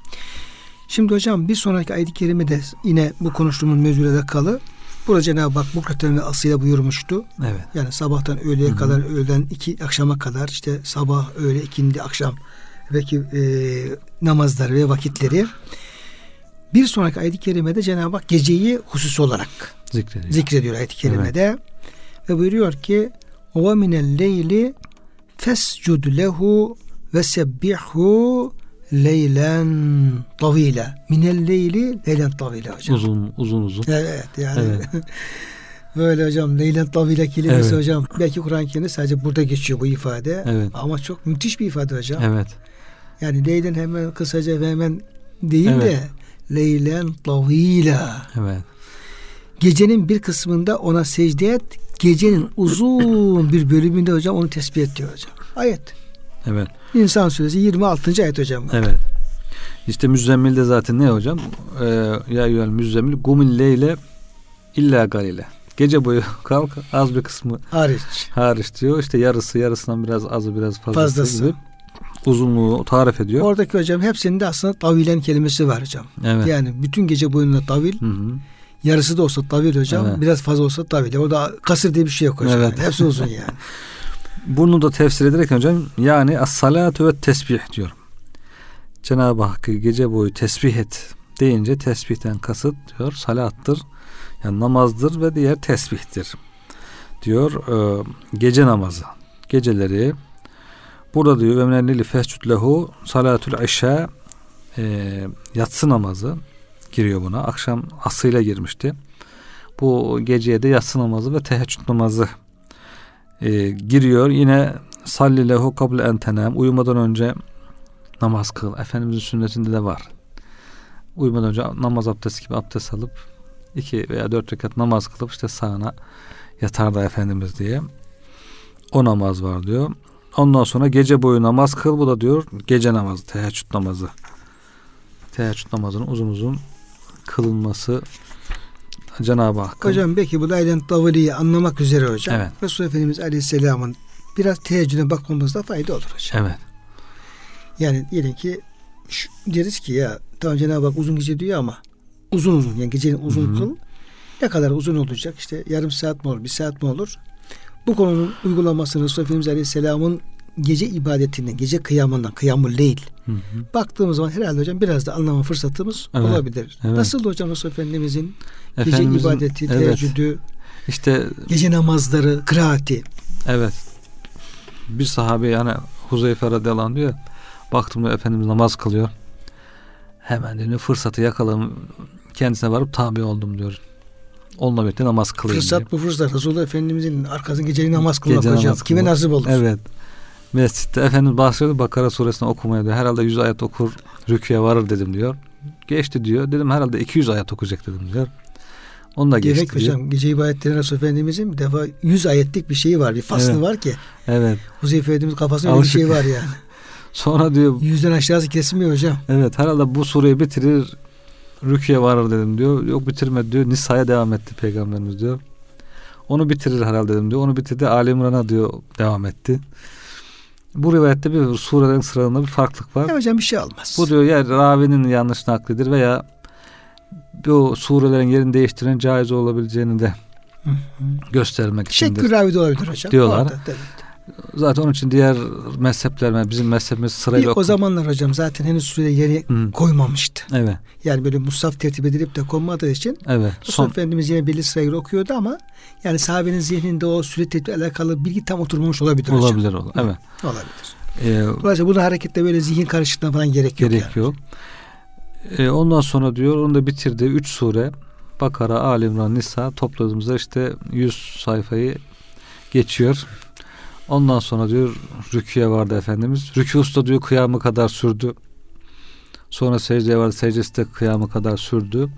A: Şimdi hocam bir sonraki ayet-i kerimede yine bu konuştuğumuz mevzuda kalı. Burada Cenab-ı Hak Bukrat'ın ve Aslı'yla buyurmuştu.
B: Evet.
A: Yani sabahtan öğleye Hı-hı. kadar, öğleden iki akşama kadar işte sabah, öğle, ikindi, akşam belki e, namazları ve vakitleri. Bir sonraki ayet-i kerimede Cenab-ı Hak geceyi husus olarak zikrediyor, zikrediyor ayet-i kerimede. Evet. Ve buyuruyor ki leyli fescud lehu ve sebbihu leylen tavile. Minel leyli leylen tavile hocam.
B: Uzun uzun uzun.
A: Evet yani. Evet. Böyle hocam leylen tavile kelimesi evet. hocam. Belki Kur'an-ı Kerim'de sadece burada geçiyor bu ifade. Evet. Ama çok müthiş bir ifade hocam.
B: Evet.
A: Yani leylen hemen kısaca ve hemen değil evet. de leylen tavile.
B: Evet.
A: Gecenin bir kısmında ona secde et. Gecenin uzun bir bölümünde hocam onu tespit et diyor hocam. Ayet.
B: Evet.
A: İnsan suresi 26. ayet hocam.
B: Evet. İşte müzzemmil de zaten ne hocam? Ee, ya yüel müzzemmil gumil leyle illa galile. Gece boyu kalk az bir kısmı
A: hariç.
B: Hariç diyor. İşte yarısı yarısından biraz azı biraz fazlası, fazlası. gibi uzunluğu tarif ediyor.
A: Oradaki hocam hepsinde aslında tavilen kelimesi var hocam. Evet. Yani bütün gece boyunca tavil. Hı hı. Yarısı da olsa tavil hocam. Evet. Biraz fazla olsa tavil. Orada kasır diye bir şey yok hocam. Evet. Yani. Hepsi uzun yani.
B: Bunu da tefsir ederek hocam yani as-salatu ve tesbih diyor. Cenab-ı Hakk'ı gece boyu tesbih et deyince tesbihten kasıt diyor salattır. Yani namazdır ve diğer tesbihtir. Diyor e, gece namazı. Geceleri burada diyor ve minellili fescud lehu salatul işa e, yatsı namazı giriyor buna. Akşam asıyla girmişti. Bu geceye de yatsı namazı ve teheccüd namazı e, giriyor. Yine salli lehu kable entenem uyumadan önce namaz kıl. Efendimizin sünnetinde de var. Uyumadan önce namaz abdesti gibi abdest alıp iki veya dört rekat namaz kılıp işte sağına yatar da Efendimiz diye. O namaz var diyor. Ondan sonra gece boyu namaz kıl. Bu da diyor gece namazı, teheccüd namazı. Teheccüd namazının uzun uzun kılınması Cenab-ı Hakk'ın.
A: Hocam belki bu laylen tavliyi anlamak üzere hocam. Evet. Resulullah Efendimiz Aleyhisselam'ın biraz teheccüde bakmamızda fayda olur hocam.
B: Evet.
A: Yani diyelim ki şu, deriz ki ya tamam Cenab-ı Hak uzun gece diyor ama uzun uzun yani gecenin uzun Hı-hı. kıl ne kadar uzun olacak işte yarım saat mi olur bir saat mi olur bu konunun uygulamasını Resulullah Efendimiz Aleyhisselam'ın gece ibadetinden, gece kıyamından, kıyamul leyl hı hı. baktığımız zaman herhalde hocam biraz da anlama fırsatımız evet, olabilir. Evet. Nasıl hocam Resulullah Efendimizin gece ibadeti, evet. teheccüdü, işte gece namazları, kıraati.
B: Evet. Bir sahabe yani Huzeyfe radıyallahu anh diyor. Baktım diyor Efendimiz namaz kılıyor. Hemen diyor fırsatı yakaladım. Kendisine varıp tabi oldum diyor. Onunla birlikte namaz kılayım
A: Fırsat
B: diye.
A: bu fırsat. Resulullah Efendimizin arkasında geceli namaz kılmak Gece hocam. Namaz Kime nasip olur?
B: Evet. Mescitte Efendimiz bahsediyor Bakara suresini okumaya diyor. Herhalde 100 ayet okur rüküye varır dedim diyor. Geçti diyor. Dedim herhalde 200 ayet okuyacak dedim diyor. Onu da
A: Gerek hocam gece ibadetleri Resul Efendimizin defa 100 ayetlik bir şeyi var. Bir faslı evet. var ki.
B: Evet.
A: Huzeyfe Efendimiz kafasında bir şey var yani.
B: Sonra diyor.
A: Yüzden aşağısı kesmiyor hocam.
B: Evet herhalde bu sureyi bitirir rüküye varır dedim diyor. Yok bitirmedi diyor. Nisa'ya devam etti peygamberimiz diyor. Onu bitirir herhalde dedim diyor. Onu bitirdi Ali İmran'a diyor devam etti. Bu rivayette bir surelerin sıralarında bir farklılık var.
A: Ya hocam bir şey olmaz.
B: Bu diyor ya ravinin yanlış naklidir veya bu surelerin yerini değiştiren caiz olabileceğini de göstermek için.
A: Şekli ravi de olabilir hocam.
B: Diyorlar. Zaten onun için diğer mezhepler, bizim mezhebimiz sırayla
A: İlk o zamanlar hocam zaten henüz süre yeri
B: Hı.
A: koymamıştı.
B: Evet.
A: Yani böyle musaf tertip edilip de konmadığı için
B: Evet. Son
A: Efendimiz yine belli sırayla okuyordu ama yani sahabenin zihninde o süre tertiple alakalı bilgi tam oturmamış olabilir hocam.
B: olabilir olur. Evet.
A: Olabilir.
B: Ee,
A: Dolayısıyla burada harekette böyle zihin karışıklığına falan gerek yok.
B: gerek
A: yani.
B: yok. Ee, ondan sonra diyor onu da bitirdi. Üç sure Bakara, Ali İmran, Nisa topladığımızda işte 100 sayfayı geçiyor. Ondan sonra diyor rüküye vardı Efendimiz. Rükû usta diyor kıyamı kadar sürdü. Sonra secdeye vardı. Secdesi de kıyamı kadar sürdü.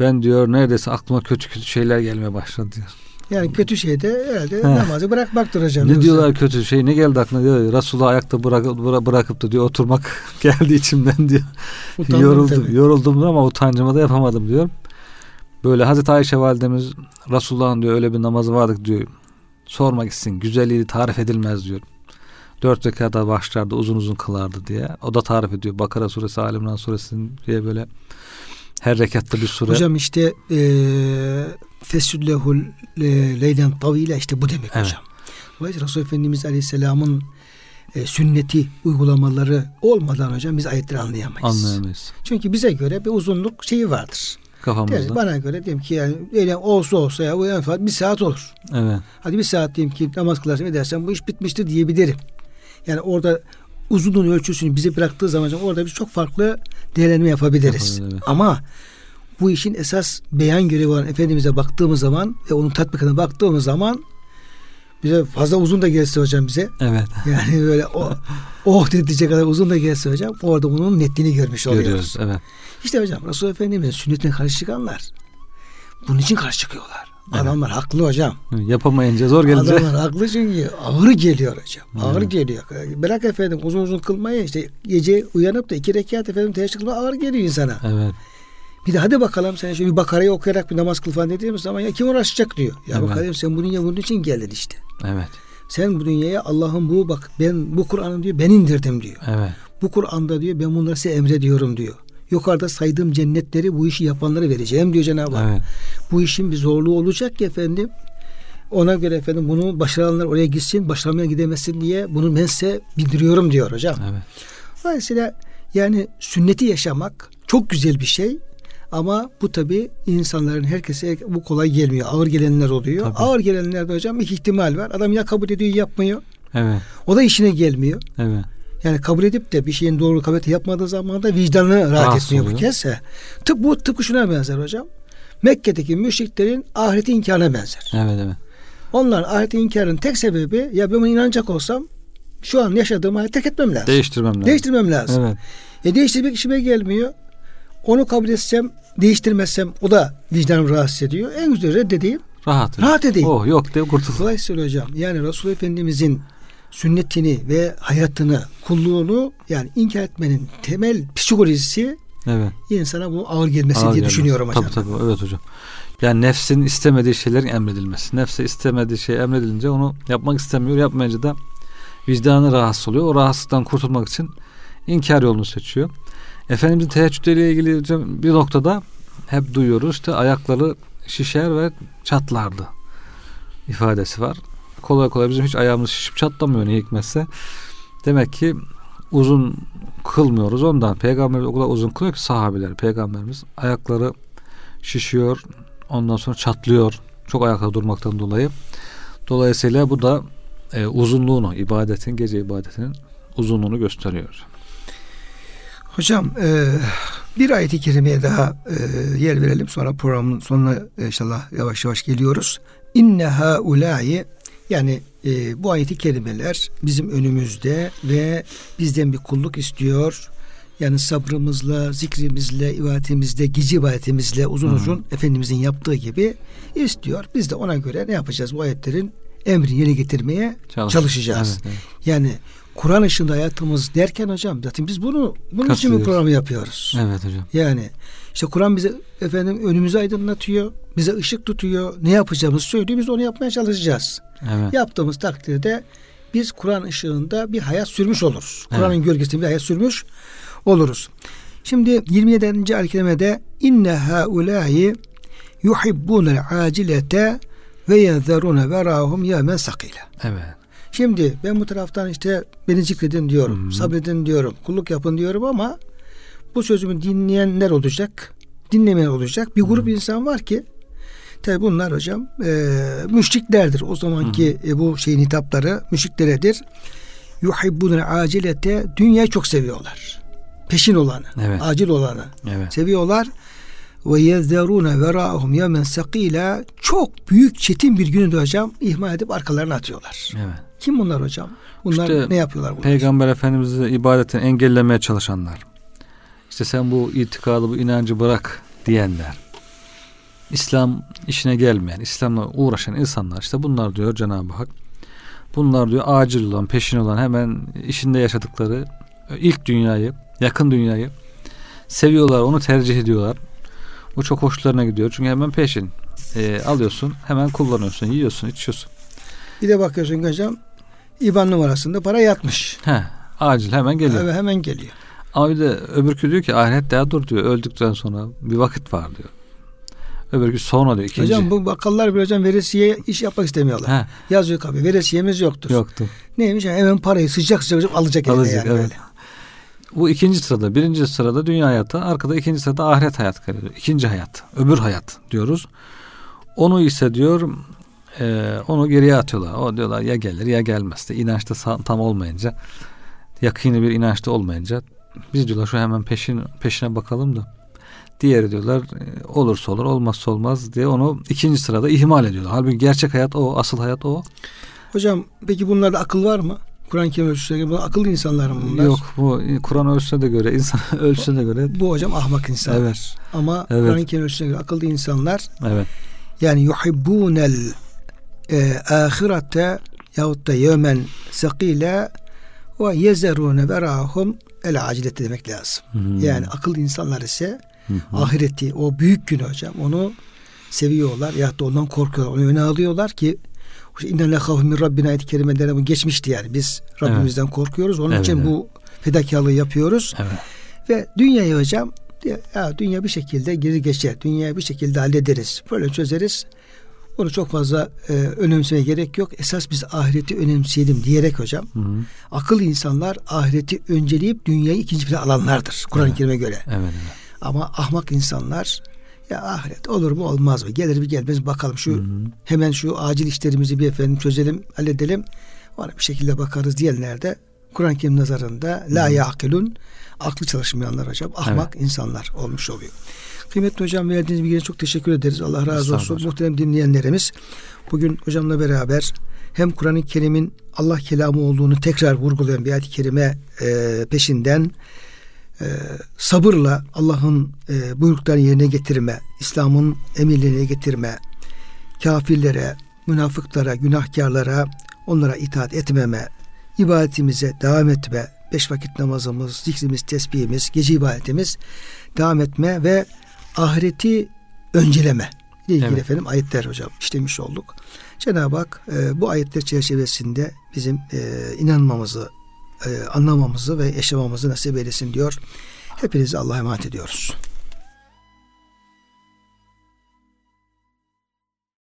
B: Ben diyor neredeyse aklıma kötü kötü şeyler gelmeye başladı diyor.
A: Yani kötü şey de herhalde
B: He.
A: namazı bırakmaktır hocam.
B: Ne diyorlar kötü şey ne geldi aklına diyor. Resulullah ayakta bırakıp, bıra- bırakıp da diyor oturmak geldi içimden diyor.
A: Utandım
B: yoruldum,
A: tabii.
B: yoruldum ama utancıma da yapamadım diyor. Böyle Hazreti Ayşe validemiz Resulullah'ın diyor öyle bir namazı vardı diyor. Sorma gitsin güzelliği tarif edilmez diyor. Dört rekata başlardı uzun uzun kılardı diye. O da tarif ediyor. Bakara suresi, Ali İmran suresinin diye böyle her rekatta bir sure.
A: Hocam işte eee fesüllehul e, leylen tavile işte bu demek
B: Evet.
A: hocam. Dolayısıyla Resulullah Efendimiz Aleyhisselam'ın e, sünneti uygulamaları olmadan hocam biz ayetleri anlayamayız.
B: Anlayamayız.
A: Çünkü bize göre bir uzunluk şeyi vardır.
B: Kafamızda.
A: Yani bana göre diyelim ki yani öyle olsa olsa ya bu en fazla bir saat olur.
B: Evet.
A: Hadi bir saat diyeyim ki namaz kılarsam edersen bu iş bitmiştir diyebilirim. Yani orada uzunluğun ölçüsünü bize bıraktığı zaman hocam orada biz çok farklı değerlendirme yapabiliriz.
B: Yapabiliriz, evet.
A: Ama bu işin esas beyan görevi olan Efendimiz'e baktığımız zaman ve onun tatbikine baktığımız zaman bize fazla uzun da gelse hocam bize
B: Evet.
A: yani böyle o oh diyecek kadar uzun da gelse hocam orada bunun netliğini görmüş oluyoruz.
B: Görüyoruz. Evet.
A: İşte hocam Resulullah Efendimiz'in sünnetine karşı çıkanlar bunun için karşı çıkıyorlar.
B: Evet.
A: Adamlar haklı hocam.
B: Yapamayınca zor gelince.
A: Adamlar haklı çünkü ağır geliyor hocam. Ağır
B: Evet.
A: geliyor. Bırak efendim uzun uzun kılmayı işte gece uyanıp da iki rekat efendim teheccüd kılma ağır geliyor insana.
B: Evet.
A: Bir de hadi bakalım sen şöyle bir bakarayı okuyarak bir namaz kıl falan dediğimiz zaman ya kim uğraşacak diyor. Ya
B: Evet.
A: bakalım sen bu dünyaya bunun için geldin işte.
B: Evet.
A: Sen bu dünyaya Allah'ın bu bak ben bu Kur'an'ı diyor ben indirdim diyor.
B: Evet.
A: Bu Kur'an'da diyor ben bunları size emrediyorum diyor. Yukarıda saydığım cennetleri bu işi yapanlara vereceğim diyor Cenab-ı Hak.
B: Evet.
A: Bu işin bir zorluğu olacak ki efendim. Ona göre efendim bunu başaranlar oraya gitsin, başaramayan gidemezsin diye bunu ben size bildiriyorum diyor hocam.
B: Evet.
A: Dolayısıyla yani sünneti yaşamak çok güzel bir şey. Ama bu tabi insanların herkese bu kolay gelmiyor. Ağır gelenler oluyor.
B: Tabii.
A: Ağır gelenlerde hocam iki ihtimal var. Adam ya kabul ediyor ya yapmıyor.
B: Evet.
A: O da işine gelmiyor.
B: Evet.
A: Yani kabul edip de bir şeyin doğru kabul yapmadığı zaman da vicdanı rahat
B: Rahatsız
A: etmiyor bu
B: oluyor.
A: kez. He. Tıp, bu tıpkı şuna benzer hocam. Mekke'deki müşriklerin ahireti inkarına benzer.
B: Evet. Evet.
A: Onların ahireti inkarının tek sebebi ya ben buna inanacak olsam şu an yaşadığım hayatı terk etmem lazım.
B: Değiştirmem lazım.
A: Değiştirmem lazım.
B: Evet.
A: E değiştirmek işime gelmiyor. Onu kabul etsem, değiştirmezsem o da vicdanımı rahatsız ediyor. En güzel reddedeyim,
B: Rahat.
A: rahat edeyim.
B: Oh yok de kurtul.
A: Dolayısıyla hocam yani Resulullah Efendimizin sünnetini ve hayatını, kulluğunu yani inkar etmenin temel psikolojisi
B: Evet.
A: insana bu ağır gelmesi
B: Ağır
A: diye
B: gelmez.
A: düşünüyorum hocam.
B: Tabii tabii evet hocam. Yani nefsin istemediği şeylerin emredilmesi. Nefse istemediği şey emredilince onu yapmak istemiyor. Yapmayınca da vicdanı rahatsız oluyor. O rahatsızlıktan kurtulmak için inkar yolunu seçiyor. Efendimizin teheccüdüyle ilgili hocam bir noktada hep duyuyoruz işte ayakları şişer ve çatlardı ifadesi var. Kolay kolay bizim hiç ayağımız şişip çatlamıyor ne hikmetse. Demek ki uzun kılmıyoruz ondan. Peygamberimiz o kadar uzun kılıyor ki sahabeler, peygamberimiz ayakları şişiyor, ondan sonra çatlıyor. Çok ayakta durmaktan dolayı. Dolayısıyla bu da e, uzunluğunu, ibadetin, gece ibadetinin uzunluğunu gösteriyor.
A: Hocam e, bir ayet-i kerimeye daha e, yer verelim. Sonra programın sonuna e, inşallah yavaş yavaş geliyoruz. İnne haulâi yani e, bu ayeti kerimeler bizim önümüzde ve bizden bir kulluk istiyor. Yani sabrımızla, zikrimizle, ibadetimizle, gece ibadetimizle uzun
B: Hı.
A: uzun Efendimizin yaptığı gibi istiyor. Biz de ona göre ne yapacağız? Bu ayetlerin emrini yerine getirmeye
B: Çalış-
A: çalışacağız.
B: Evet, evet.
A: Yani Kur'an ışığında hayatımız derken hocam zaten biz bunu bunun için
B: Katılıyoruz.
A: programı yapıyoruz.
B: Evet hocam.
A: Yani işte Kur'an bize efendim önümüzü aydınlatıyor, bize ışık tutuyor, ne yapacağımızı söylüyor, biz onu yapmaya çalışacağız.
B: Evet.
A: Yaptığımız takdirde biz Kur'an ışığında bir hayat sürmüş oluruz.
B: Evet.
A: Kur'an'ın gölgesinde bir hayat sürmüş oluruz. Şimdi 27. ayet-i inne haulâi yuhibbûnel acilete ve yezerûne verâhum yâmen sakîle.
B: Evet.
A: Şimdi ben bu taraftan işte beni zikredin diyorum, Hı-hı. sabredin diyorum, kulluk yapın diyorum ama bu sözümü dinleyenler olacak, dinlemeyen olacak. Bir grup Hı-hı. insan var ki tabi bunlar hocam e, müşriklerdir. O zamanki e, bu şeyin hitapları müşrikleredir. Yuhibbunel acilete dünyayı çok seviyorlar. Peşin olanı, evet. acil olanı evet. seviyorlar ve yezderune verahum yemen sakila çok büyük çetin bir günü hocam ihmal edip arkalarına atıyorlar. Evet. Kim bunlar hocam? Bunlar işte, ne yapıyorlar bunlar?
B: Peygamber Efendimiz'i ibadetten engellemeye çalışanlar. İşte sen bu itikadı, bu inancı bırak diyenler. İslam işine gelmeyen, İslam'la uğraşan insanlar işte bunlar diyor Cenab-ı Hak. Bunlar diyor acil olan, peşin olan hemen işinde yaşadıkları ilk dünyayı, yakın dünyayı seviyorlar, onu tercih ediyorlar. Bu çok hoşlarına gidiyor. Çünkü hemen peşin. E, alıyorsun, hemen kullanıyorsun, yiyorsun, içiyorsun.
A: Bir de bakıyorsun hocam İBAN numarasında para yatmış.
B: He, acil hemen geliyor.
A: Evet hemen geliyor.
B: Ama bir de öbürkü diyor ki ahiret daha dur diyor. Öldükten sonra bir vakit var diyor. Öbürkü sonra diyor ikinci.
A: Hocam bu bakkallar bir hocam veresiye iş yapmak istemiyorlar. He. Yazıyor kapı veresiyemiz yoktur.
B: Yoktu.
A: Neymiş yani hemen parayı sıcak sıcak alacak, alacak yani evet. böyle.
B: Bu ikinci sırada, birinci sırada dünya hayatı, arkada ikinci sırada ahiret hayat geliyor. İkinci hayat, öbür hayat diyoruz. Onu ise diyor, e, onu geriye atıyorlar. O diyorlar ya gelir ya gelmez. De, inançta tam olmayınca, yakini bir inançta olmayınca biz diyorlar şu hemen peşin peşine bakalım da. Diğeri diyorlar e, olursa olur olmazsa olmaz diye onu ikinci sırada ihmal ediyorlar. Halbuki gerçek hayat o, asıl hayat o.
A: Hocam peki bunlarda akıl var mı? Kur'an-ı Kerim ölçüsüne göre akıllı insanlar mı bunlar?
B: Yok bu Kur'an ölçüsüne de göre insan ölçüsüne göre.
A: Bu hocam ahmak insanlar. Evet. Ama evet. Kur'an-ı Kerim ölçüsüne göre akıllı insanlar. Evet. Yani yuhibbunel e, ahirete yahut da yevmen sakile ve yezerune verahum el acilete demek lazım. Hmm. Yani akıllı insanlar ise hmm. ahireti o büyük gün hocam onu seviyorlar ya da ondan korkuyorlar. Onu öne alıyorlar ki İnne lekhafu min Rabbina ayet-i kerimelerine bu geçmişti yani. Biz Rabbimizden evet. korkuyoruz. Onun evet, için evet. bu fedakarlığı yapıyoruz. Evet. Ve dünyayı hocam ya dünya bir şekilde geri geçer. Dünyayı bir şekilde hallederiz. Böyle çözeriz. Onu çok fazla e, önemsemeye gerek yok. Esas biz ahireti önemseyelim diyerek hocam. Hı hı. Akıllı insanlar ahireti önceleyip dünyayı ikinci plana alanlardır. Kur'an-ı evet. Kerim'e göre. Evet, evet. Ama ahmak insanlar ya ahiret olur mu olmaz mı? Gelir mi gelmez bakalım şu hı hı. hemen şu acil işlerimizi bir efendim çözelim, halledelim. Ona bir şekilde bakarız diyenler de Kur'an-ı Kerim nazarında la yakilun aklı çalışmayanlar hocam ahmak evet. insanlar olmuş oluyor. Kıymetli hocam verdiğiniz bilgiye çok teşekkür ederiz. Allah razı olsun. Hocam. Muhterem dinleyenlerimiz bugün hocamla beraber hem Kur'an-ı Kerim'in Allah kelamı olduğunu tekrar vurgulayan bir ayet-i kerime e, peşinden e, sabırla Allah'ın e, buyruklarını yerine getirme, İslam'ın emirlerini getirme, kafirlere, münafıklara, günahkarlara, onlara itaat etmeme, ibadetimize devam etme, beş vakit namazımız, zikrimiz, tesbihimiz, gece ibadetimiz devam etme ve ahireti önceleme ile ilgili evet. efendim ayetler hocam işlemiş olduk. Cenab-ı Hak e, bu ayetler çerçevesinde bizim e, inanmamızı, anlamamızı ve yaşamamızı nasip eylesin diyor. Hepinizi Allah'a emanet ediyoruz.